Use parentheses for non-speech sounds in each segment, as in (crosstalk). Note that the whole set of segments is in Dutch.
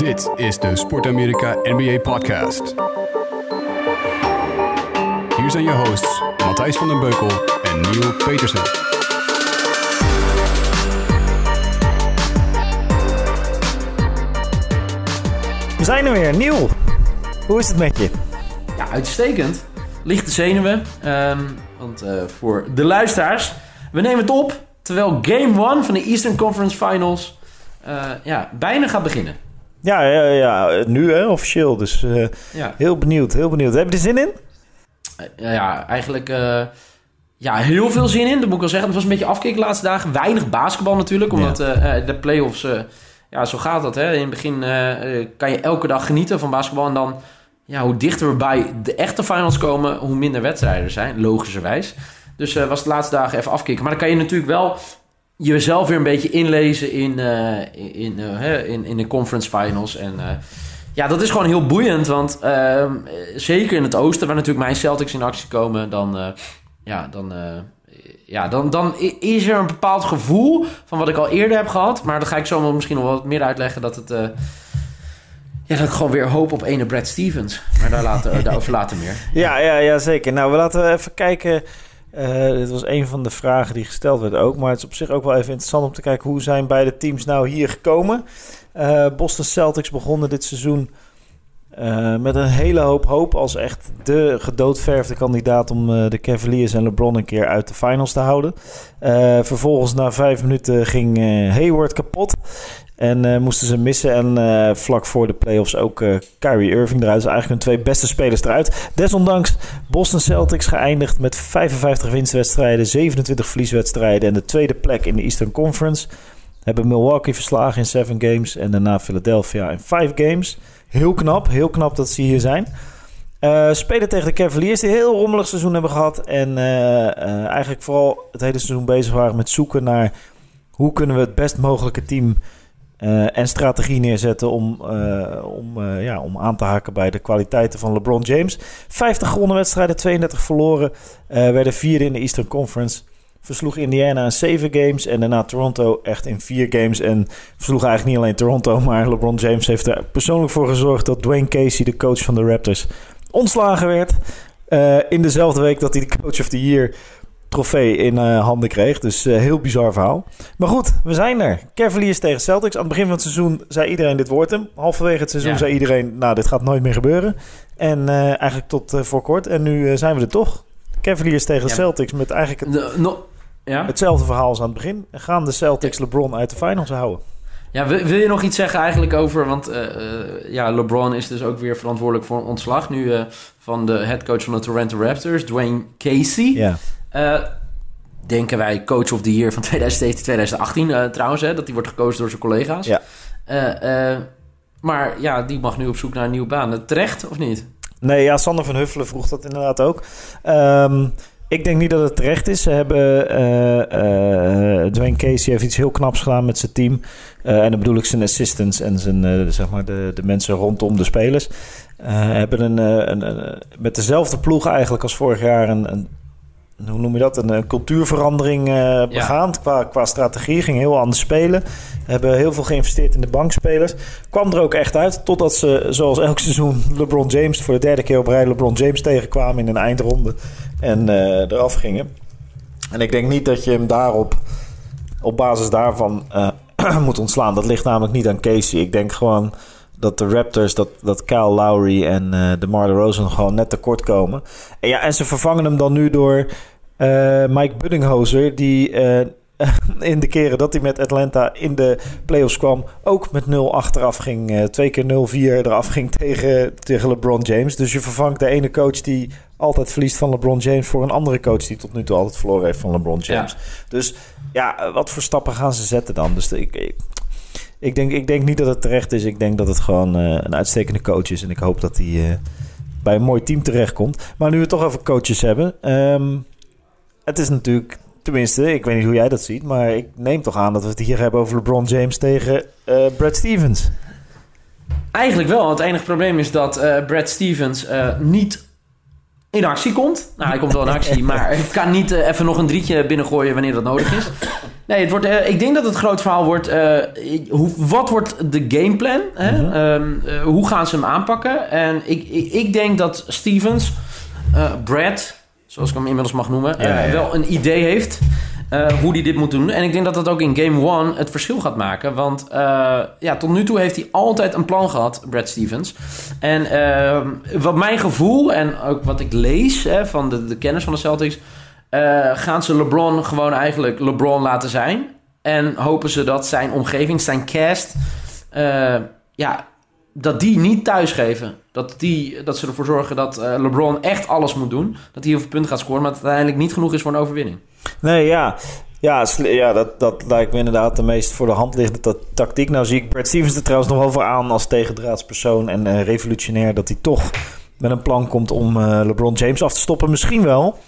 Dit is de Sport Amerika NBA Podcast. Hier zijn je hosts Matthijs van den Beukel en Neil Petersen. We zijn er weer. Nieuw. Hoe is het met je? Ja, uitstekend. Lichte zenuwen. Ehm, want eh, voor de luisteraars, we nemen het op terwijl Game 1 van de Eastern Conference Finals eh, ja, bijna gaat beginnen. Ja, ja, ja nu hè, officieel. Dus eh, Ja, heel benieuwd, heel benieuwd. Heb je er zin in? Eh, ja eigenlijk eh, ja, heel veel zin in. Dat moet ik wel zeggen. Het was een beetje afkicken de laatste dagen. Weinig basketbal natuurlijk, omdat de playoffs... ja, zo gaat dat. Hè. In het begin kan je elke dag genieten van basketbal. En dan, ja, hoe dichter we bij de echte finals komen... hoe minder wedstrijden er zijn, logischerwijs. Dus was de laatste dagen even afkicken. Maar dan kan je natuurlijk wel jezelf weer een beetje inlezen in, eh, in, eh, in, in de conference finals. En eh, ja, dat is gewoon heel boeiend. Want ehm, eh, zeker in het oosten, waar natuurlijk mijn Celtics in actie komen... dan, ja, dan, ja, dan, dan is er een bepaald gevoel van wat ik al eerder heb gehad. Maar dat ga ik zo misschien nog wat meer uitleggen. Dat het... ja, dat ik gewoon weer hoop op ene Brad Stevens. Maar daar later, daarover later meer. (laughs) Ja, ja, ja, zeker. Nou, we laten even kijken. Eh, dit was een van de vragen die gesteld werd ook. Maar het is op zich ook wel even interessant om te kijken... hoe zijn beide teams nou hier gekomen. Eh, Boston Celtics begonnen dit seizoen... eh, met een hele hoop hoop als echt de gedoodverfde kandidaat om eh, de Cavaliers en LeBron een keer uit de finals te houden. Eh, vervolgens na vijf minuten ging Hayward kapot en moesten ze missen. En vlak voor de playoffs ook Kyrie Irving eruit. Dus eigenlijk hun twee beste spelers eruit. Desondanks Boston Celtics geëindigd met 55 winstwedstrijden, 27 verlieswedstrijden en de tweede plek in de Eastern Conference. Hebben Milwaukee verslagen in 7 games en daarna Philadelphia in 5 games. Heel knap, heel knap dat ze hier zijn. Eh, spelen tegen de Cavaliers, die een heel rommelig seizoen hebben gehad. En eh, eh, eigenlijk vooral het hele seizoen bezig waren met zoeken naar hoe kunnen we het best mogelijke team en strategie neerzetten om, om, ja, om aan te haken bij de kwaliteiten van LeBron James. 50 gewonnen wedstrijden, 32 verloren. Werden vierde in de Eastern Conference. Versloeg Indiana in 7 games en daarna Toronto echt in 4 games. En versloeg eigenlijk niet alleen Toronto, (laughs) maar LeBron James heeft er persoonlijk voor gezorgd dat Dwayne Casey, de coach van de Raptors, ontslagen werd. Eh, in dezelfde week dat hij de Coach of the Year trofee in eh, handen kreeg. Dus eh, heel bizar verhaal. Maar goed, we zijn er. Cavaliers tegen Celtics. Aan het begin van het seizoen zei iedereen dit wordt hem. Halverwege het seizoen Ja. zei iedereen, nou dit gaat nooit meer gebeuren. En eigenlijk tot voor kort. En nu zijn we er toch. Cavaliers tegen Ja. Celtics met eigenlijk het, De- no- ja? hetzelfde verhaal als aan het begin. En gaan de Celtics LeBron uit de finals houden? Ja, wil, wil je nog iets zeggen eigenlijk over... Want eh, eh, ja, LeBron is dus ook weer verantwoordelijk voor een ontslag... nu eh, van de headcoach van de Toronto Raptors, Dwayne Casey. Ja. Denken wij coach of the year van (laughs) 2017, 2018 eh, trouwens... Hè, dat die wordt gekozen door zijn collega's. Ja. Maar ja, die mag nu op zoek naar een nieuwe baan. Terecht of niet? Nee, ja, Sander van Huffelen vroeg dat inderdaad ook. Ehm, ik denk niet dat het terecht is. Ze hebben... eh, eh, Dwayne Casey heeft iets heel knaps gedaan met zijn team. Eh, en dan bedoel ik zijn assistants en zijn, zeg maar de, de mensen rondom de spelers. Hebben een, een, een- met dezelfde ploeg eigenlijk als vorig jaar een... een hoe noem je dat? Een, een cultuurverandering begaan qua, qua strategie. Ging heel anders spelen. Hebben heel veel geïnvesteerd in de bankspelers. Kwam er ook echt uit. Totdat ze, zoals elk seizoen, (laughs) LeBron James voor de derde keer op rij LeBron James tegenkwamen in een eindronde. En eh, eraf gingen. En ik denk niet dat je hem daarop, op basis daarvan, eh, (clears throat) moet ontslaan. Dat ligt namelijk niet aan Casey. Ik denk gewoon dat de Raptors, dat, dat Kyle Lowry en eh DeMar DeRozan gewoon net tekort komen. En, ja, en ze vervangen hem dan nu door Mike Buddinghoser, die (laughs) in de keren dat hij met Atlanta in de playoffs kwam, ook met 0 achteraf ging. twee keer 0-4 eraf ging (laughs) tegen, tegen LeBron James. Dus je vervangt de ene coach die altijd verliest van LeBron James voor een andere coach die tot nu toe altijd verloren heeft van LeBron James. Dus ja, wat voor stappen gaan ze zetten dan? Dus ik, ik, ik, denk, ik denk niet dat het terecht is. Ik denk dat het gewoon eh, een uitstekende coach is. En ik hoop dat hij eh, bij een mooi team terechtkomt. Maar nu we het toch over coaches hebben. ehm, het is natuurlijk, tenminste, ik weet niet hoe jij dat ziet. Maar ik neem toch aan dat we het hier hebben over LeBron James tegen eh, Brad Stevens. Eigenlijk wel. Het enige probleem is dat eh, Brad Stevens eh, niet in actie komt. Nou, hij komt wel in actie, maar hij kan niet eh, even nog een drietje binnengooien wanneer dat nodig is. Nee, het wordt, eh, ik denk dat het groot verhaal wordt... eh, hoe, wat wordt de gameplan? Hè? Mhm. Ehm, eh, hoe gaan ze hem aanpakken? En ik, ik, ik denk dat Stevens, Brad, zoals ik hem inmiddels mag noemen... Ja, eh, ja. wel een idee heeft eh, hoe hij dit moet doen. En ik denk dat dat ook in game one het verschil gaat maken. Want eh, ja, tot nu toe heeft hij altijd een plan gehad, Brad Stevens. En wat mijn gevoel en ook wat ik lees hè, van de, de kennis van de Celtics... gaan ze LeBron gewoon eigenlijk LeBron laten zijn. En hopen ze dat zijn omgeving, zijn cast... ja, dat die niet thuisgeven. Dat, die, dat ze ervoor zorgen dat eh, LeBron echt alles moet doen. Dat hij heel veel punten gaat scoren, maar dat het uiteindelijk niet genoeg is voor een overwinning. Nee, ja. Ja, ja dat, dat lijkt me inderdaad de meest voor de hand liggende ta- tactiek. Nou zie ik Brad Stevens er trouwens nog wel voor aan als tegendraadspersoon en eh, revolutionair... dat hij toch met een plan komt om eh, LeBron James af te stoppen. Misschien wel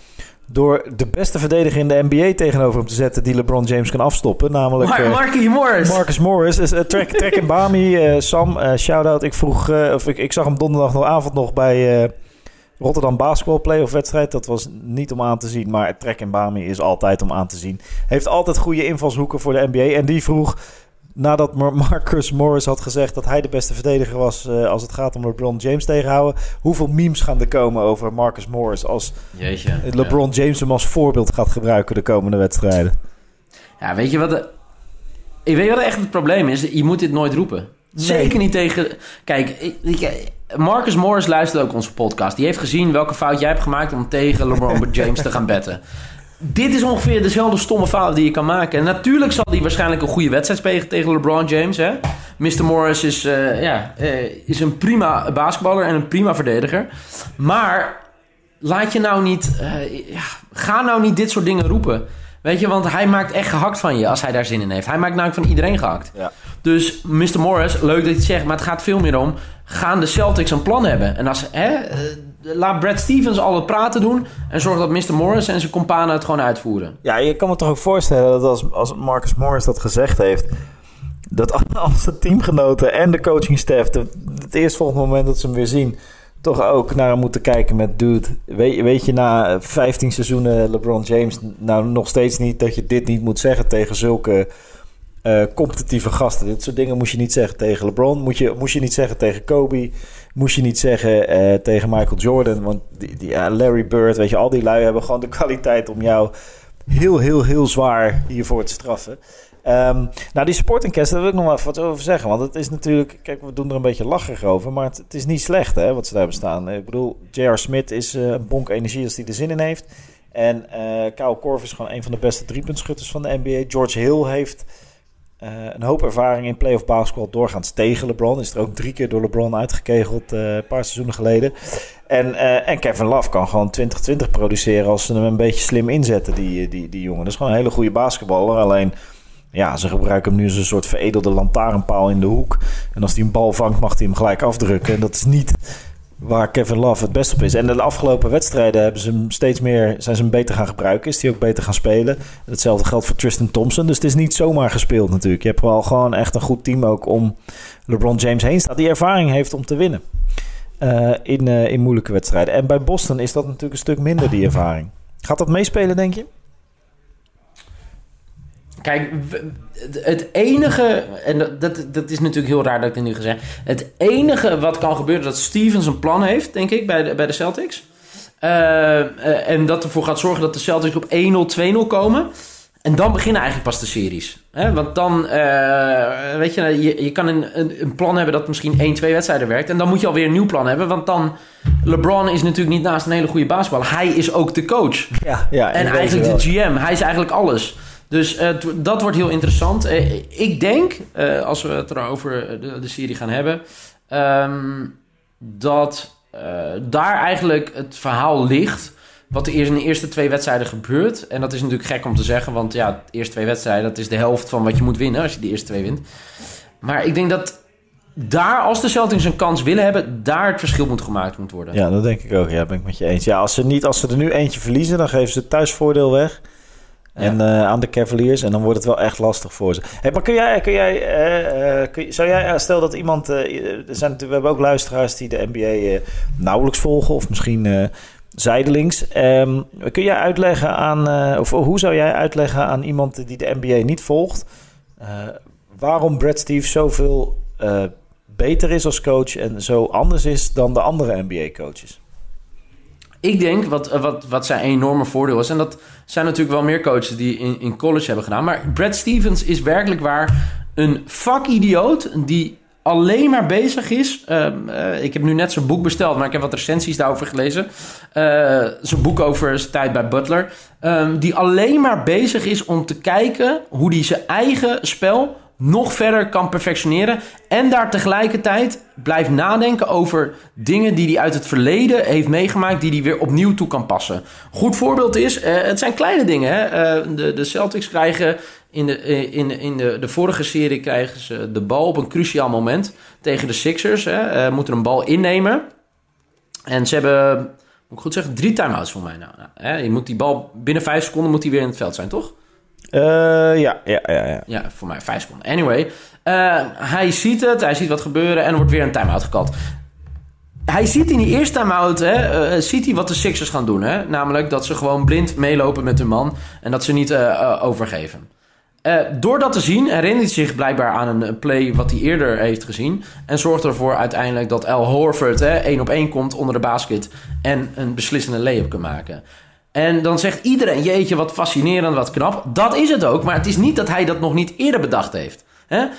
door de beste verdediger in de NBA tegenover hem te zetten... die LeBron James kan afstoppen, namelijk... Mar eh, Marky Morris. Marcus Morris, is, eh, Trek, Trek en Bami, eh, Sam, shout-out. Ik vroeg, of ik, ik zag hem donderdagavond nog bij Rotterdam Basketball Playoff wedstrijd. Dat was niet om aan te zien, maar Trek en Bami is altijd om aan te zien. Heeft altijd goede invalshoeken voor de NBA. En die vroeg, nadat Mar- (laughs) Marcus Morris had gezegd dat hij de beste verdediger was eh, als het gaat om LeBron James tegenhouden. Hoeveel memes gaan er komen over Marcus Morris als Jeetje. LeBron James hem als voorbeeld gaat gebruiken de komende wedstrijden? Ja. weet je wat... De... Ik weet wat echt het probleem is. Je moet dit nooit roepen. Nee. Zeker niet tegen... Kijk, Marcus Morris luistert ook onze podcast. Die heeft gezien welke fout jij hebt gemaakt om tegen LeBron (laughs) James te gaan betten. Dit is ongeveer dezelfde stomme fout die je kan maken. En natuurlijk zal hij waarschijnlijk een goede wedstrijd spelen tegen LeBron James. Hè? Mr. Morris is, eh, ja, eh, is een prima basketballer en een prima verdediger. Maar laat je nou niet... eh, ja, ga nou niet dit soort dingen roepen. Weet je, want hij maakt echt gehakt van je als hij daar zin in heeft. Hij maakt namelijk van iedereen gehakt. Ja. Dus Mr. Morris, leuk dat je het zegt, maar het gaat veel meer om... gaan de Celtics een plan hebben? En als, hè, laat Brad Stevens al het praten doen... en zorg dat Mr. Morris en zijn companen het gewoon uitvoeren. Ja, je kan me toch ook voorstellen dat als, als Marcus Morris dat gezegd heeft... dat als (laughs) de teamgenoten en de coachingstaff... de- het eerstvolgende moment dat ze hem weer zien... toch ook naar hem moeten kijken met... dude, weet, weet je na 15 seizoenen LeBron James... nou nog steeds niet dat je dit niet moet zeggen tegen zulke... eh, competitieve gasten. Dit soort dingen moest je niet zeggen tegen LeBron. Moet je, moest je niet zeggen tegen Kobe. Moest je niet zeggen eh, tegen Michael Jordan. Want die, die, Larry Bird, weet je, al die lui hebben gewoon de kwaliteit om jou heel, heel, heel zwaar hiervoor te straffen. Ehm, nou, die sportingcast, daar wil ik nog wel even wat over zeggen. Want het is natuurlijk, kijk, we doen er een beetje lacherig over. Maar het, is niet slecht, hè, wat ze daar hebben staan. Ik bedoel, J.R. Smith is eh, een bonk energie als hij er zin in heeft. En eh Kyle Korver is gewoon een van de beste driepuntschutters van de NBA. George Hill heeft eh, een hoop ervaring in playoff basketbal doorgaans tegen LeBron. Is er ook drie keer door LeBron uitgekegeld eh, een paar seizoenen geleden. En, eh, en Kevin Love kan gewoon 2020 produceren als ze hem een beetje slim inzetten, die, die, die jongen. Dat is gewoon een hele goede basketballer. Alleen, ja, ze gebruiken hem nu als een soort veredelde lantaarnpaal in de hoek. En als hij een bal vangt, mag hij hem gelijk afdrukken. En dat is niet waar Kevin Love het best op is. En de afgelopen wedstrijden hebben ze hem steeds meer, zijn ze hem beter gaan gebruiken. Is hij ook beter gaan spelen. Hetzelfde geldt voor Tristan Thompson. Dus het is niet zomaar gespeeld natuurlijk. Je hebt wel gewoon echt een goed team ook om LeBron James heen staat. Die ervaring heeft om te winnen. eh, in, eh, in moeilijke wedstrijden. En bij Boston is dat natuurlijk een stuk minder, die ervaring. Gaat dat meespelen, denk je? Kijk, het enige, en dat- dat, is natuurlijk heel raar dat ik dit nu gezegd Het enige wat kan gebeuren, dat Stevens een plan heeft, denk ik, bij de, bij de Celtics. Eh, eh, en dat ervoor gaat zorgen dat de Celtics op 1-0, 2-0 komen. En dan beginnen eigenlijk pas de series. Hè? Want dan, eh, weet je, je, je kan een, een, een plan hebben dat misschien 1, 2 wedstrijden werkt. En dan moet je alweer een nieuw plan hebben. Want dan, LeBron is natuurlijk niet naast een hele goede basketballer. Hij is ook de coach. Ja, ja En eigenlijk de GM. Hij is eigenlijk alles. Dus eh, dat wordt heel interessant. Eh, ik denk, eh, als we het erover de, de serie gaan hebben, ehm, dat daar eigenlijk het verhaal ligt. Wat er in de eerste twee wedstrijden gebeurt. En dat is natuurlijk gek om te zeggen, want ja, de eerste twee wedstrijden, dat is de helft van wat je moet winnen als je de eerste twee wint. Maar ik denk dat daar, als de Celtics een kans willen hebben, daar het verschil moet gemaakt moet worden. Ja, dat denk ik ook. Ja, ben ik met je eens. Ja, als ze, niet, als ze er nu eentje verliezen, dan geven ze het thuisvoordeel weg. En eh, aan de Cavaliers. En dan wordt het wel echt lastig voor ze. Hey, maar kun jij, kun jij, eh, eh, kun zou jij, stel dat iemand, zijn, we hebben ook luisteraars die de NBA nauwelijks volgen. Of misschien zijdelings. Ehm, kun jij uitleggen aan, of hoe zou jij uitleggen aan iemand die de NBA niet volgt, waarom Brad Steve zoveel beter is als coach en zo anders is dan de andere NBA-coaches? Ik denk wat, wat, wat zijn enorme voordeel is, en dat zijn natuurlijk wel meer coaches die in, in college hebben gedaan, maar Brad Stevens is werkelijk waar een vakidioot die alleen maar bezig is. Ehm, eh, ik heb nu net zijn boek besteld, maar ik heb wat recensies daarover gelezen. Uh, zijn boek over zijn tijd bij Butler. Um, die alleen maar bezig is om te kijken hoe hij zijn eigen spel nog verder kan perfectioneren. En daar tegelijkertijd blijft nadenken over dingen die hij uit het verleden heeft meegemaakt, die hij weer opnieuw toe kan passen. Goed voorbeeld is, uh, het zijn kleine dingen. Hè? de, de Celtics krijgen in de, eh, in, in de, de vorige serie krijgen ze de bal op een cruciaal moment tegen de Sixers. Hè, moeten een bal innemen. En ze hebben, moet ik goed zeggen, drie timeouts voor mij. Nou, nou, hè, je moet die bal binnen vijf seconden moet die weer in het veld zijn, toch? Uh, ja, ja, ja, ja. Voor mij vijf seconden. Anyway, hij ziet het, hij ziet wat gebeuren en wordt weer een timeout. Hij ziet in die eerste time-out, hè, ziet hij wat de Sixers gaan doen. Hè? Namelijk dat ze gewoon blind meelopen met hun man en dat ze niet overgeven. Uh, door dat te zien herinnert hij zich blijkbaar aan een play wat hij eerder heeft gezien. En zorgt ervoor uiteindelijk dat Al Horford hè, één op één komt onder de basket. En een beslissende lay-up kan maken. En dan zegt iedereen, jeetje, wat fascinerend, wat knap. Dat is het ook, maar het is niet dat hij dat nog niet eerder bedacht heeft.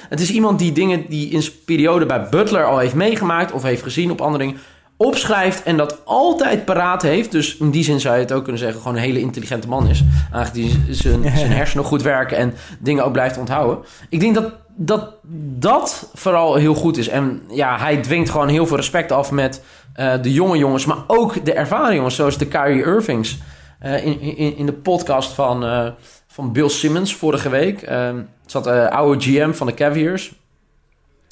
Het is iemand die dingen die in zijn periode bij Butler al heeft meegemaakt... of heeft gezien op andere dingen opschrijft en dat altijd paraat heeft. Dus in die zin zou je het ook kunnen zeggen, gewoon een hele intelligente man is. Aangezien zijn, (laughs) zijn hersenen goed werken en dingen ook blijft onthouden. Ik denk dat, dat dat vooral heel goed is. En ja, hij dwingt gewoon heel veel respect af met uh, de jonge jongens, maar ook de ervaren jongens, zoals de Kyrie Irvings. Uh, in, in, in de podcast van, uh, van Bill Simmons vorige week zat uh, oude GM van de Cavaliers.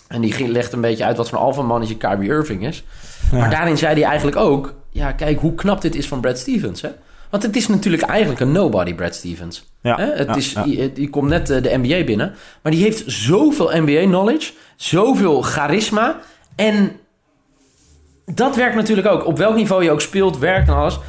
En die legt een beetje uit wat voor een alpha mannetje Kyrie Irving is. Maar daarin zei hij eigenlijk ook... Ja, kijk hoe knap dit is van Brad Stevens, hè? Want het is natuurlijk eigenlijk een nobody, Brad Stevens. Ja, hè? Het is, die, die, komt net eh, de NBA binnen. Maar die heeft zoveel NBA-knowledge. Zoveel charisma. En dat werkt natuurlijk ook. Op welk niveau je ook speelt, werkt en alles.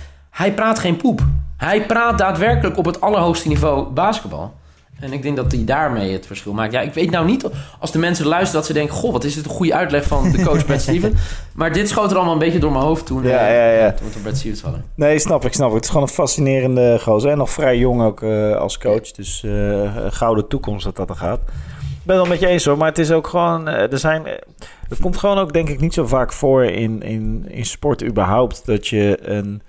Hij praat geen poep. Hij praat daadwerkelijk op het allerhoogste niveau basketbal. En ik denk dat hij daarmee het verschil maakt. Ja, ik weet nou niet als de mensen luisteren dat ze denken... Goh, wat is dit een goede uitleg van de coach Brad (laughs) Steven. Maar dit schoot er allemaal een beetje door mijn hoofd toen, ja, ja, ja. toen we Brad Stevens hadden. Nee, snap ik, snap ik. Het is gewoon een fascinerende gozer. En nog vrij jong ook uh, als coach. Dus uh, gouden toekomst dat dat er gaat. Ik ben het wel met je eens hoor. Maar het is ook gewoon... Er zijn... Het komt gewoon ook denk ik niet zo vaak voor in, in, in sport überhaupt... dat je een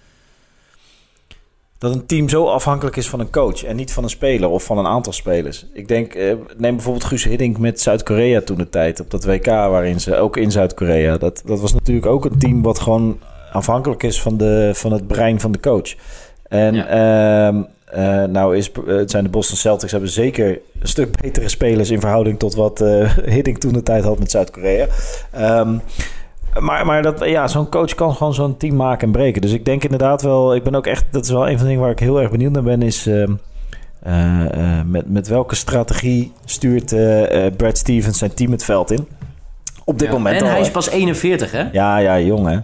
dat een team zo afhankelijk is van een coach en niet van een speler of van een aantal spelers. Ik denk, eh, neem bijvoorbeeld Guus Hiddink met Zuid-Korea toen de tijd op dat WK waarin ze ook in Zuid-Korea. Dat, dat was natuurlijk ook een team wat gewoon afhankelijk is van, de, van het brein van de coach. En ja. uh, uh, nou is, het zijn de Boston Celtics hebben zeker een stuk betere spelers in verhouding tot wat (laughs) Hiddink toen de tijd had met Zuid-Korea. Um, maar, maar dat, ja, zo'n coach kan gewoon zo'n team maken en breken. Dus ik denk inderdaad wel... Ik ben ook echt... Dat is wel een van de dingen waar ik heel erg benieuwd naar ben... is uh, uh, met, met welke strategie stuurt uh, Brad Stevens zijn team het veld in? Op dit ja, moment En al, hij is pas 41, hè? Ja, ja, jong, hè?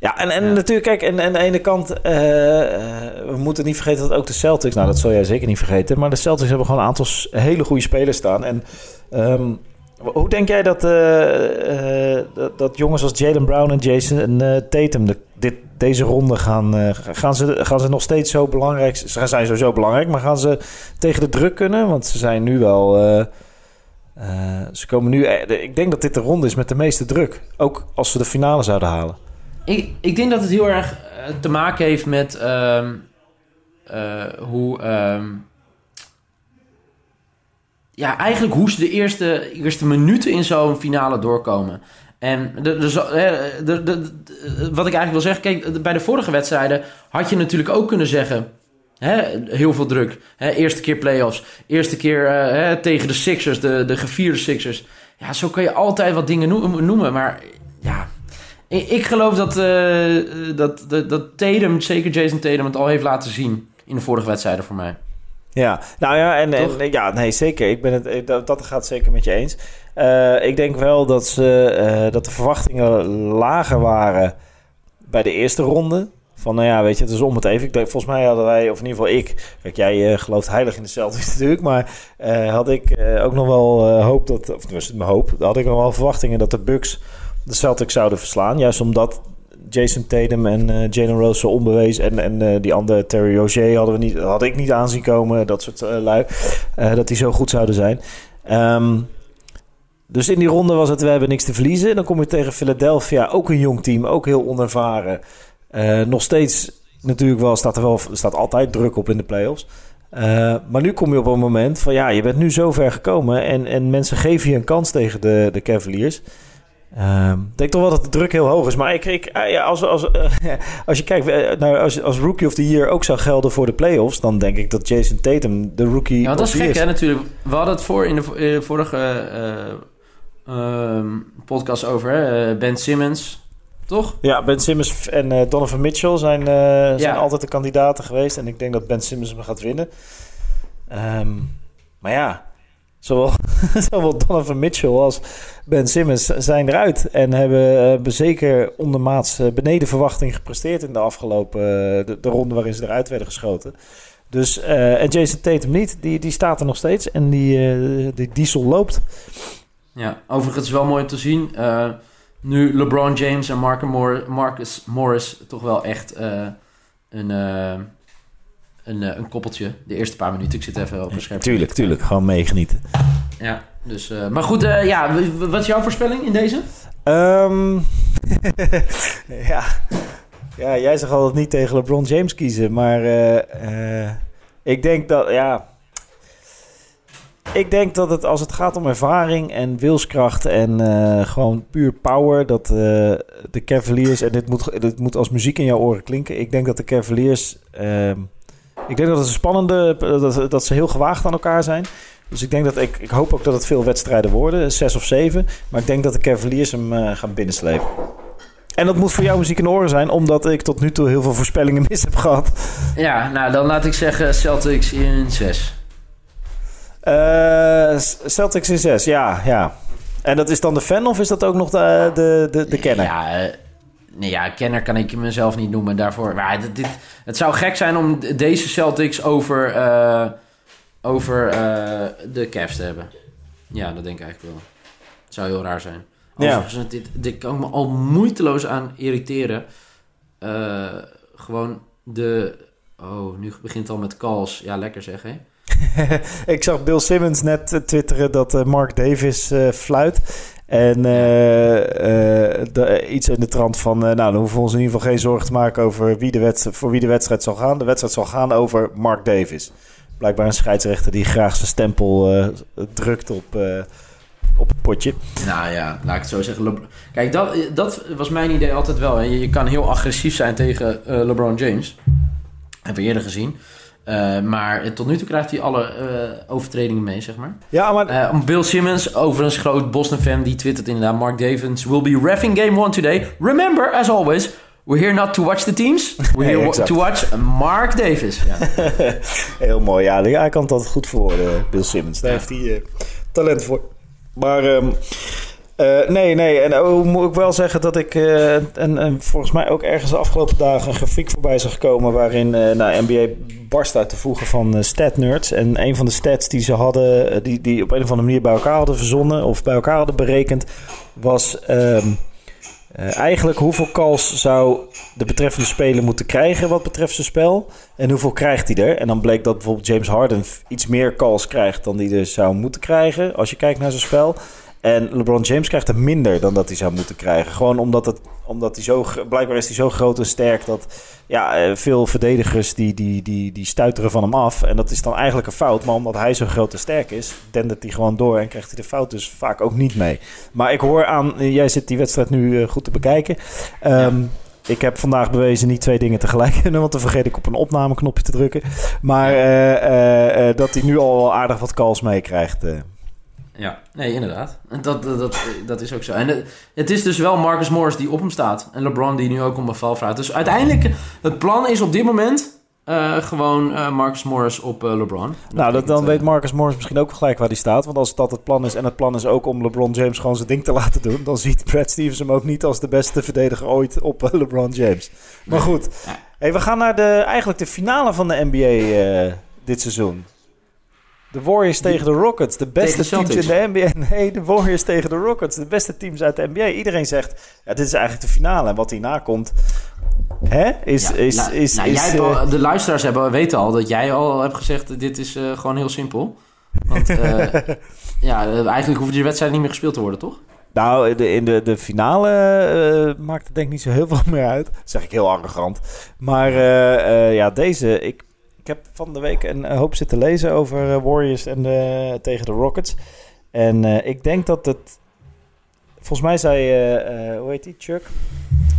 Ja, en, en ja. natuurlijk, kijk, en, en aan de ene kant, uh, we moeten niet vergeten dat ook de Celtics, nou dat zul jij zeker niet vergeten, maar de Celtics hebben gewoon een aantal hele goede spelers staan. En um, hoe denk jij dat, uh, uh, dat, dat, jongens als Jalen Brown en Jason uh, Tatum de, dit, deze ronde gaan... gaan, ze, gaan ze nog steeds zo belangrijk... Ze zijn sowieso belangrijk, maar gaan ze tegen de druk kunnen? Want ze zijn nu wel... ze komen nu... ik denk dat dit de ronde is met de meeste druk. Ook als ze de finale zouden halen. Ik, ik denk dat het heel erg te maken heeft met... Um, hoe... Um ja, eigenlijk hoe ze de eerste, eerste minuten in zo'n finale doorkomen. En de, de, wat ik eigenlijk wil zeggen, kijk, bij de vorige wedstrijden had je natuurlijk ook kunnen zeggen. Hè, heel veel druk. Hè, eerste keer playoffs. Eerste keer uh, hè, tegen de Sixers, de, de gevierde Sixers. Ja, zo kan je altijd wat dingen noemen. Maar ja, ik, ik geloof dat, uh, dat, dat, dat Tatum, zeker Jason Tatum, het al heeft laten zien in de vorige wedstrijden voor mij. Ja, nou ja, en, en, ja, nee, zeker. Ik ben het, dat, dat gaat zeker met je eens. Uh, ik denk wel dat, ze, uh, dat de verwachtingen lager waren bij de eerste ronde Van nou ja, weet je, het is om het even. Ik denk, volgens mij hadden wij, of in ieder geval ik. Kijk, jij uh, gelooft heilig in de Celtics (laughs) natuurlijk. Maar had ik ook nog wel hoop dat. Of was het mijn hoop. Had ik nog wel verwachtingen dat de Bucks de Celtics zouden verslaan. Juist omdat Jason Tatum en uh, Jalen Rose zo onbewezen. En, en uh, die andere Terry Rozier hadden we niet, had ik niet aanzien komen. Dat soort uh, lui. dat die zo goed zouden zijn. Um, dus in die ronde was het, we hebben niks te verliezen. Dan kom je tegen Philadelphia, ook een jong team, ook heel onervaren. nog steeds natuurlijk wel, staat er wel, staat altijd druk op in de playoffs. maar nu kom je op een moment van ja, je bent nu zo ver gekomen. En, en mensen geven je een kans tegen de, de Cavaliers. Um, ik denk toch wel dat de druk heel hoog is. Maar ik, ik, ja, als, als, uh, (laughs) als je kijkt, nou, als, als Rookie of the Year ook zou gelden voor de playoffs, dan denk ik dat Jason Tatum de Rookie. Ja, dat is gek, hè, natuurlijk. We hadden het voor in de, in de vorige uh, uh, podcast over Ben Simmons. Toch? Ja, Ben Simmons en Donovan Mitchell zijn, zijn ja. altijd de kandidaten geweest. En ik denk dat Ben Simmons hem gaat winnen. Um, maar ja, Zowel, (laughs) zowel Donovan Mitchell als Ben Simmons zijn eruit. En hebben, hebben zeker ondermaats eh, beneden verwachting gepresteerd in de afgelopen eh, de, de ronde waarin ze eruit werden geschoten. Dus, uh, en Jason Tatum niet, die, die staat er nog steeds en die, uh, die diesel loopt. Ja, overigens wel mooi te zien. Uh, nu LeBron James en Marcus Morris toch wel echt een een, uh, een koppeltje. De eerste paar minuten. Ik zit even op een scherm. Tuurlijk, tuurlijk. Gewoon meegenieten. Ja, dus... Uh, maar goed, uh, ja. Wat is jouw voorspelling in deze? Um, (laughs) ja. ja, jij zegt altijd niet tegen LeBron James kiezen. Maar ik denk dat... Ja, ik denk dat het als het gaat om ervaring en wilskracht en gewoon puur power, dat de Cavaliers, en dit moet, dit moet als muziek in jouw oren klinken. Ik denk dat de Cavaliers uh, ik denk dat het een spannende, dat, dat ze heel gewaagd aan elkaar zijn. Dus ik denk dat ik, ik hoop ook dat het veel wedstrijden worden, zes of zeven. Maar ik denk dat de Cavaliers hem uh, gaan binnenslepen. En dat moet voor jou muziek in oren zijn, omdat ik tot nu toe heel veel voorspellingen (laughs) mis heb gehad. Ja, nou dan laat ik zeggen Celtics in zes. Uh, Celtics in zes, ja, ja. En dat is dan de fan of is dat ook nog de, de, de, de kenner? Ja, uh, Nee, ja, kenner kan ik mezelf niet noemen daarvoor. Maar dit, het zou gek zijn om deze Celtics over, uh, over uh, de Cavs te hebben. Ja, dat denk ik eigenlijk wel. Het zou heel raar zijn. Overigens, ja. dit, dit kan ik me al moeiteloos aan irriteren. Uh, gewoon de... Oh, nu begint het al met calls. Ja, lekker zeg, hè? (laughs) ik zag Bill Simmons net twitteren dat Mark Davis fluit. En uh, uh, iets in de trant van, nou, dan hoeven we ons in ieder geval geen zorgen te maken over wie de wedstrijd, voor wie de wedstrijd zal gaan. De wedstrijd zal gaan over Mark Davis. Blijkbaar een scheidsrechter die graag zijn stempel drukt op, op het potje. Nou ja, laat ik het zo zeggen. Kijk, dat, dat was mijn idee altijd wel. Je, je kan heel agressief zijn tegen LeBron James. Hebben we eerder gezien. Maar tot nu toe krijgt hij alle overtredingen mee, zeg maar. Ja, maar... Bill Simmons, overigens groot Boston-fan, die twittert inderdaad... Mark Davis will be refing game one today. Remember, as always, we're here not to watch the teams. We're here (laughs) nee, to watch Mark Davis. Ja. (laughs) Heel mooi, ja. Hij kan het altijd goed voor Bill Simmons. Daar ja. heeft hij talent voor. Maar... Um, uh, nee, nee. En ook moet ik wel zeggen dat ik uh, en, en, volgens mij ook ergens de afgelopen dagen een grafiek voorbij zag komen waarin uh, nou, NBA barst uit te voegen van stat nerds. En een van de stats die ze hadden, die, die op een of andere manier bij elkaar hadden verzonnen of bij elkaar hadden berekend, was um, eigenlijk hoeveel calls zou de betreffende speler moeten krijgen wat betreft zijn spel. En hoeveel krijgt hij er? En dan bleek dat bijvoorbeeld James Harden iets meer calls krijgt dan hij er zou moeten krijgen als je kijkt naar zijn spel. En LeBron James krijgt er minder dan dat hij zou moeten krijgen. Gewoon omdat, het, omdat hij zo... Blijkbaar is hij zo groot en sterk dat... Ja, eh, veel verdedigers die, die, die, die stuiteren van hem af. En dat is dan eigenlijk een fout. Maar omdat hij zo groot en sterk is, dendert hij gewoon door... en krijgt hij de fout dus vaak ook niet mee. Maar ik hoor aan... Jij zit die wedstrijd nu eh, goed te bekijken. Um, Ik heb vandaag bewezen niet twee dingen tegelijk kunnen, want dan vergeet ik op een opnameknopje te drukken. Maar uh, uh, dat hij nu al aardig wat calls meekrijgt. Ja, nee, inderdaad. Dat, dat, dat, dat is ook zo. En het, het, is dus wel Marcus Morris die op hem staat. En LeBron die nu ook om bevel vraagt. Dus uiteindelijk, het plan is op dit moment uh, gewoon uh, Marcus Morris op uh, LeBron. Nou, dat, dan weet Marcus Morris misschien ook gelijk waar hij staat. Want als dat het plan is en het plan is ook om LeBron James gewoon zijn ding te (laughs) laten doen... dan ziet Brad Stevens hem ook niet als de beste verdediger ooit op LeBron James. Maar goed, Hey, we gaan naar de, eigenlijk de finale van de NBA eh, dit seizoen. De Warriors tegen de Rockets. De beste de teams in de NBA. Nee, de Warriors tegen de Rockets. De beste teams uit de NBA. Iedereen zegt, ja, dit is eigenlijk de finale. En wat hierna komt, hè, is... Ja, is, nou, is, nou, is, eh, al- de luisteraars hebben, weten al dat jij al hebt gezegd... dit is eh, gewoon heel simpel. Want (laughs) eh, ja, eigenlijk hoeft die wedstrijd niet meer gespeeld te worden, toch? Nou, de, in de, de finale maakt het denk ik niet zo heel veel meer uit. Dat zeg ik heel arrogant. Maar ja, deze... Ik heb van de week een hoop zitten lezen over eh, Warriors en de, tegen de Rockets. En eh, ik denk dat het... Volgens mij zei... eh, eh, hoe heet die? Chuck?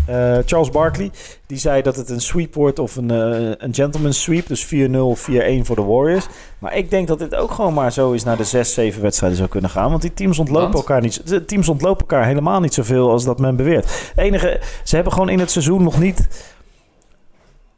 Eh, Charles Barkley. Die zei dat het een sweep wordt of een, eh, een gentleman's sweep. Dus 4-0 of 4-1 voor de Warriors. Maar ik denk dat dit ook gewoon maar zo is naar de 6, 7 wedstrijden zou kunnen gaan. Want die teams ontlopen elkaar niet. De teams ontlopen elkaar helemaal niet zoveel als dat men beweert. Het enige, ze hebben gewoon in het seizoen nog niet.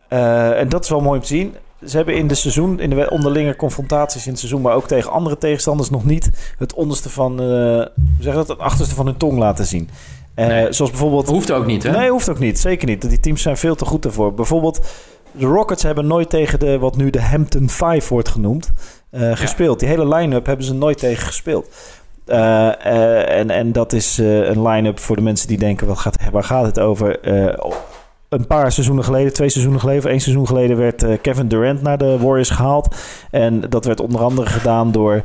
eh, en dat is wel mooi om te zien. Ze hebben in de seizoen, in de onderlinge confrontaties in het seizoen, maar ook tegen andere tegenstanders nog niet het onderste van, hoe zeg dat, het achterste van hun tong laten zien. Nee. Zoals bijvoorbeeld Hoeft ook niet, hè? Nee, hoeft ook niet. Zeker niet. Die teams zijn veel te goed ervoor. Bijvoorbeeld, de Rockets hebben nooit tegen de, wat nu de Hampton Five wordt genoemd, eh, gespeeld. Die hele line-up hebben ze nooit tegen gespeeld. En, en dat is een line-up voor de mensen die denken, wat gaat, waar gaat het over? Een paar seizoenen geleden, twee seizoenen geleden, of één seizoen geleden werd eh, Kevin Durant naar de Warriors gehaald. En dat werd onder andere gedaan door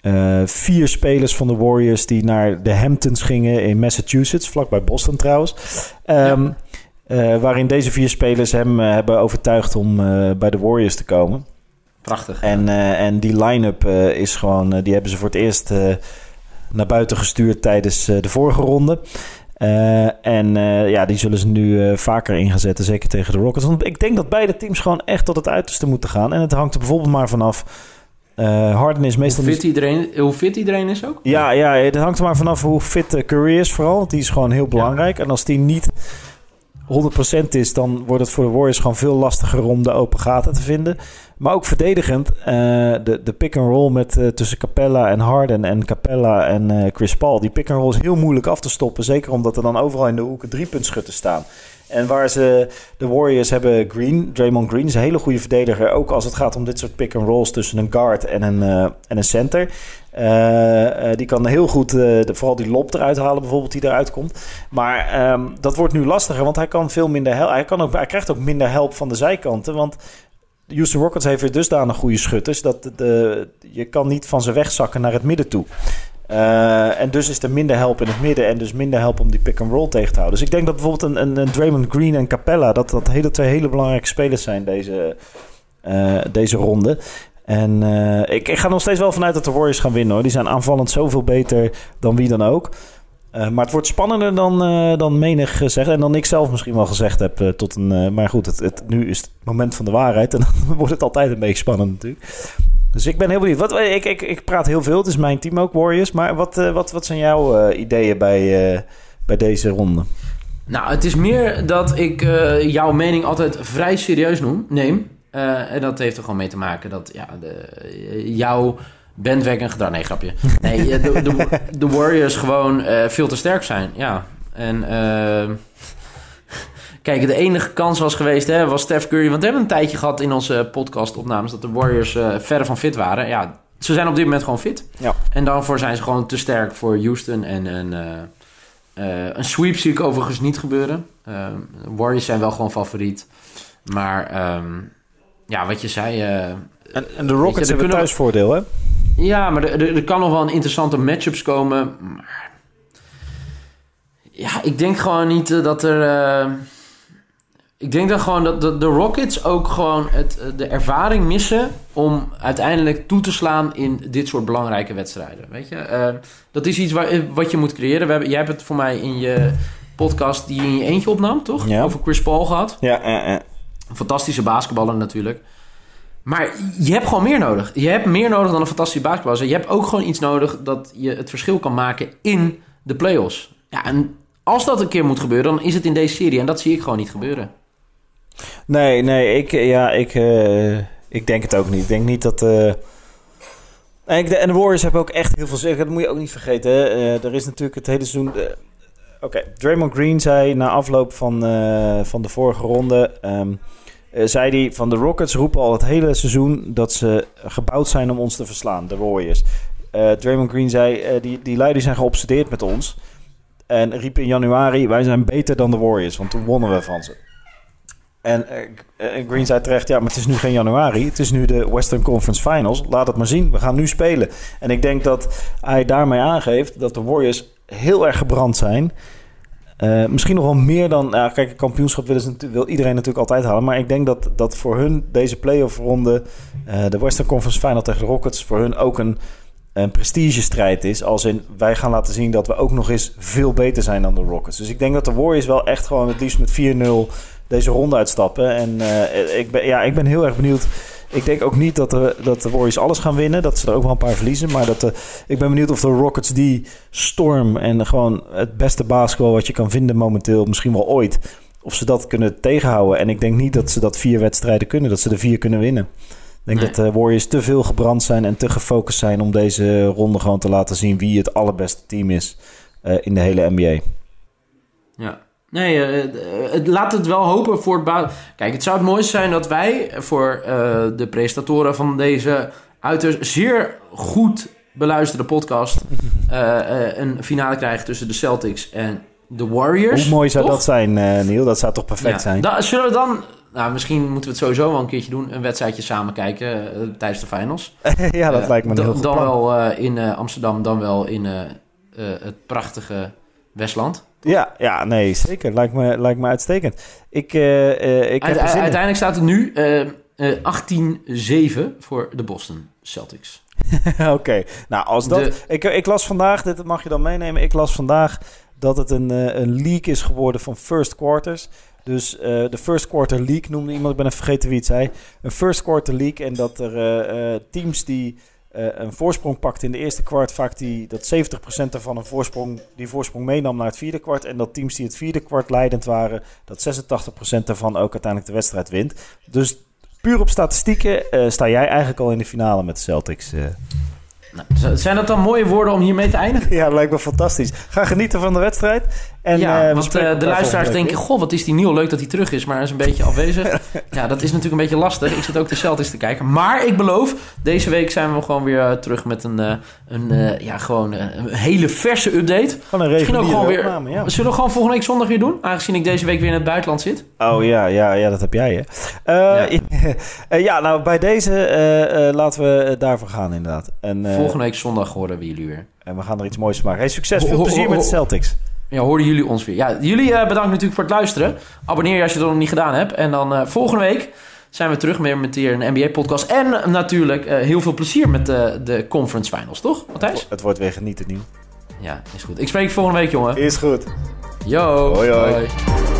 eh, vier spelers van de Warriors die naar de Hamptons gingen in Massachusetts, vlakbij Boston trouwens. Ehm, eh, waarin deze vier spelers hem hebben overtuigd om bij de Warriors te komen. Prachtig. En, en die line-up is gewoon, die hebben ze voor het eerst naar buiten gestuurd tijdens de vorige ronde. Eh, en eh, ja, die zullen ze nu eh, vaker ingezet, zeker tegen de Rockets. Want ik denk dat beide teams gewoon echt tot het uiterste moeten gaan. En het hangt er bijvoorbeeld maar vanaf. Harden is meestal hoe, niet fit iedereen, hoe fit iedereen is ook? ja, ja, het hangt er maar vanaf hoe fit Curry is vooral. Die is gewoon heel belangrijk. En als die niet 100% is, dan wordt het voor de Warriors gewoon veel lastiger om de open gaten te vinden. Maar ook verdedigend, eh, de, de pick-and-roll met eh, tussen Capella en Harden en Capella en eh, Chris Paul. Die pick-and-roll is heel moeilijk af te stoppen. Zeker omdat er dan overal in de hoeken drie puntschutten staan. En waar ze, de Warriors hebben Green, Draymond Green is een hele goede verdediger. Ook als het gaat om dit soort pick-and-rolls tussen een guard en een, en een center. Eh, eh, die kan heel goed eh, vooral die lob eruit halen, bijvoorbeeld, die eruit komt. Maar ehm, dat wordt nu lastiger, want hij kan veel minder help. Hij, kan ook, hij krijgt ook minder help van de zijkanten. Want Houston Rockets heeft weer dusdanig goede schutters dat de, je kan niet van ze wegzakken naar het midden toe. En dus is er minder help in het midden en dus minder help om die pick-and-roll tegen te houden. Dus ik denk dat bijvoorbeeld een, een, Draymond Green en Capella... dat dat hele, twee hele belangrijke spelers zijn deze, deze ronde. En eh, ik, ik ga nog steeds wel vanuit dat de Warriors gaan winnen. hoor. Die zijn aanvallend zoveel beter dan wie dan ook. Eh, maar het wordt spannender dan, eh, dan menig gezegd. En dan ik zelf misschien wel gezegd heb. tot een, maar goed, het, het, nu is het moment van de waarheid. En (laughs) dan wordt het altijd een beetje spannend natuurlijk. Dus ik ben heel benieuwd. Wat, ik, ik, ik praat heel veel. Het is mijn team ook, Warriors. Maar wat, wat, wat zijn jouw ideeën bij, bij deze ronde? Nou, het is meer dat ik jouw mening altijd vrij serieus neem. Eh, en dat heeft er gewoon mee te maken dat ja, de, jouw bandwagon gedrag... Nee, grapje. Nee, eh, de, de, de Warriors gewoon eh, veel te sterk zijn. Ja, en... eh, Kijk, de enige kans was geweest, hè, was Steph Curry. Want we hebben een tijdje gehad in onze podcastopnames dat de Warriors verre van fit waren. Ja, ze zijn op dit moment gewoon fit. Ja. En daarvoor zijn ze gewoon te sterk voor Houston. En, en een sweep zie ik overigens niet gebeuren. Eh, Warriors zijn wel gewoon favoriet. Maar ehm, ja, wat je zei... eh, En, en de je, Rockets hebben kunnen- thuisvoordeel, hè? ja, maar er, er, er kan nog wel een interessante matchups komen. Ja, ik denk gewoon niet eh, dat er... eh, Ik denk dan gewoon dat de, de Rockets ook gewoon het, de ervaring missen... om uiteindelijk toe te slaan in dit soort belangrijke wedstrijden. Weet je? Dat is iets waar, wat je moet creëren. We hebben, jij hebt het voor mij in je podcast die je in je eentje opnam, toch? Ja. Over Chris Paul gehad. Ja, ja, ja. Fantastische basketballer natuurlijk. Maar je hebt gewoon meer nodig. Je hebt meer nodig dan een fantastische basketballer. Je hebt ook gewoon iets nodig dat je het verschil kan maken in de playoffs. Ja, en als dat een keer moet gebeuren, dan is het in deze serie. En dat zie ik gewoon niet gebeuren. Nee, nee, ik, ja, ik, eh, ik denk het ook niet. Ik denk niet dat... eh, en de, Warriors hebben ook echt heel veel zeggen. Dat moet je ook niet vergeten. Eh, er is natuurlijk het hele seizoen... Oké, Draymond Green zei na afloop van, eh, van de vorige ronde... ehm, eh, zei hij van de Rockets roepen al het hele seizoen dat ze gebouwd zijn om ons te verslaan, de Warriors. Eh Draymond Green zei, die, die leiders zijn geobsedeerd met ons. En riep in januari, wij zijn beter dan de Warriors, want toen wonnen we van ze. En Green zei terecht, ja, maar het is nu geen januari. Het is nu de Western Conference Finals. Laat het maar zien, we gaan nu spelen. En ik denk dat hij daarmee aangeeft dat de Warriors heel erg gebrand zijn. Eh, misschien nog wel meer dan... Ja, kijk, een kampioenschap willen ze, wil iedereen natuurlijk altijd halen. Maar ik denk dat, dat voor hun deze playoff ronde... eh, de Western Conference Final tegen de Rockets... voor hun ook een, een prestigestrijd is. Als in, wij gaan laten zien dat we ook nog eens veel beter zijn dan de Rockets. Dus ik denk dat de Warriors wel echt gewoon het liefst met 4-0 deze ronde uitstappen. En eh, ik, ben, ja, ik ben heel erg benieuwd. Ik denk ook niet dat de, dat de Warriors alles gaan winnen. Dat ze er ook wel een paar verliezen. Maar dat de, ik ben benieuwd of de Rockets die storm en gewoon het beste basketbal wat je kan vinden momenteel, misschien wel ooit, of ze dat kunnen tegenhouden. En ik denk niet dat ze dat vier wedstrijden kunnen, dat ze de vier kunnen winnen. Ik denk Nee. dat de Warriors te veel gebrand zijn en te gefocust zijn om deze ronde gewoon te laten zien wie het allerbeste team is eh, in de hele NBA. Nee, eh, eh, het, laat het wel hopen voor het baan. Kijk, het zou het mooiste zijn dat wij voor eh, de presentatoren van deze uiterst zeer goed beluisterde podcast (laughs) een finale krijgen tussen de Celtics en de Warriors. Hoe mooi zou Toch? dat zijn, eh Neil? Dat zou toch perfect Ja. zijn? Da- zullen we dan, nou, misschien moeten we het sowieso wel een keertje doen, een wedstrijdje samen kijken tijdens de finals. (laughs) ja, dat lijkt me heel goed Dan plan. wel in Amsterdam, dan wel in het prachtige Westland. Ja, ja, nee, zeker. Lijkt me, lijkt me uitstekend. Ik, eh, eh, ik heb Uite- uiteindelijk staat het nu eh, eh, 18-7 voor de Boston Celtics. (laughs) Oké, nou als dat... De- Ik, ik las vandaag, dit mag je dan meenemen, ik las vandaag dat het een, een leak is geworden van first quarters. Dus de first quarter leak noemde iemand, ik ben even vergeten wie het zei. Een first quarter leak en dat er teams die een voorsprong pakten in de eerste kwart, vaak die, dat 70% daarvan een voorsprong, die voorsprong meenam naar het vierde kwart. En dat teams die het vierde kwart leidend waren, dat 86% daarvan ook uiteindelijk de wedstrijd wint. Dus puur op statistieken eh, sta jij eigenlijk al in de finale met de Celtics. eh. Nou, zijn dat dan mooie woorden om hiermee te eindigen? (laughs) Ja, lijkt me fantastisch. Ga genieten van de wedstrijd. En, ja, eh, we want eh, de luisteraars denken... Goh, wat is die nieuw leuk dat hij terug is, maar hij is een beetje afwezig. (laughs) ja, dat is natuurlijk een beetje lastig. Ik zit ook de Celtics te kijken. Maar ik beloof, deze week zijn we gewoon weer eh, terug met een, een, ja, gewoon, een hele verse update. Gewoon een Misschien ook gewoon weer... opname, ja. Zullen we gewoon volgende week zondag weer doen? Aangezien ik deze week weer in het buitenland zit. Oh ja, ja, ja, dat heb jij, hè. (laughs) Ja, nou, bij deze laten we daarvoor gaan, inderdaad. En, Volgende week zondag horen we jullie weer. en we gaan er iets moois van maken. Hey, succes, veel plezier met de Celtics. Ja, hoorden jullie ons weer. Ja, jullie eh, bedankt natuurlijk voor het luisteren. Abonneer je als je dat nog niet gedaan hebt. En dan eh, volgende week zijn we terug meer met weer een NBA-podcast. En natuurlijk eh, heel veel plezier met de, de conference finals, toch, Matthijs? Het wordt weer genieten, nieuw. Ja, is goed. Ik spreek je volgende week, jongen. Is goed. Yo. Hoi, hoi. Hoi.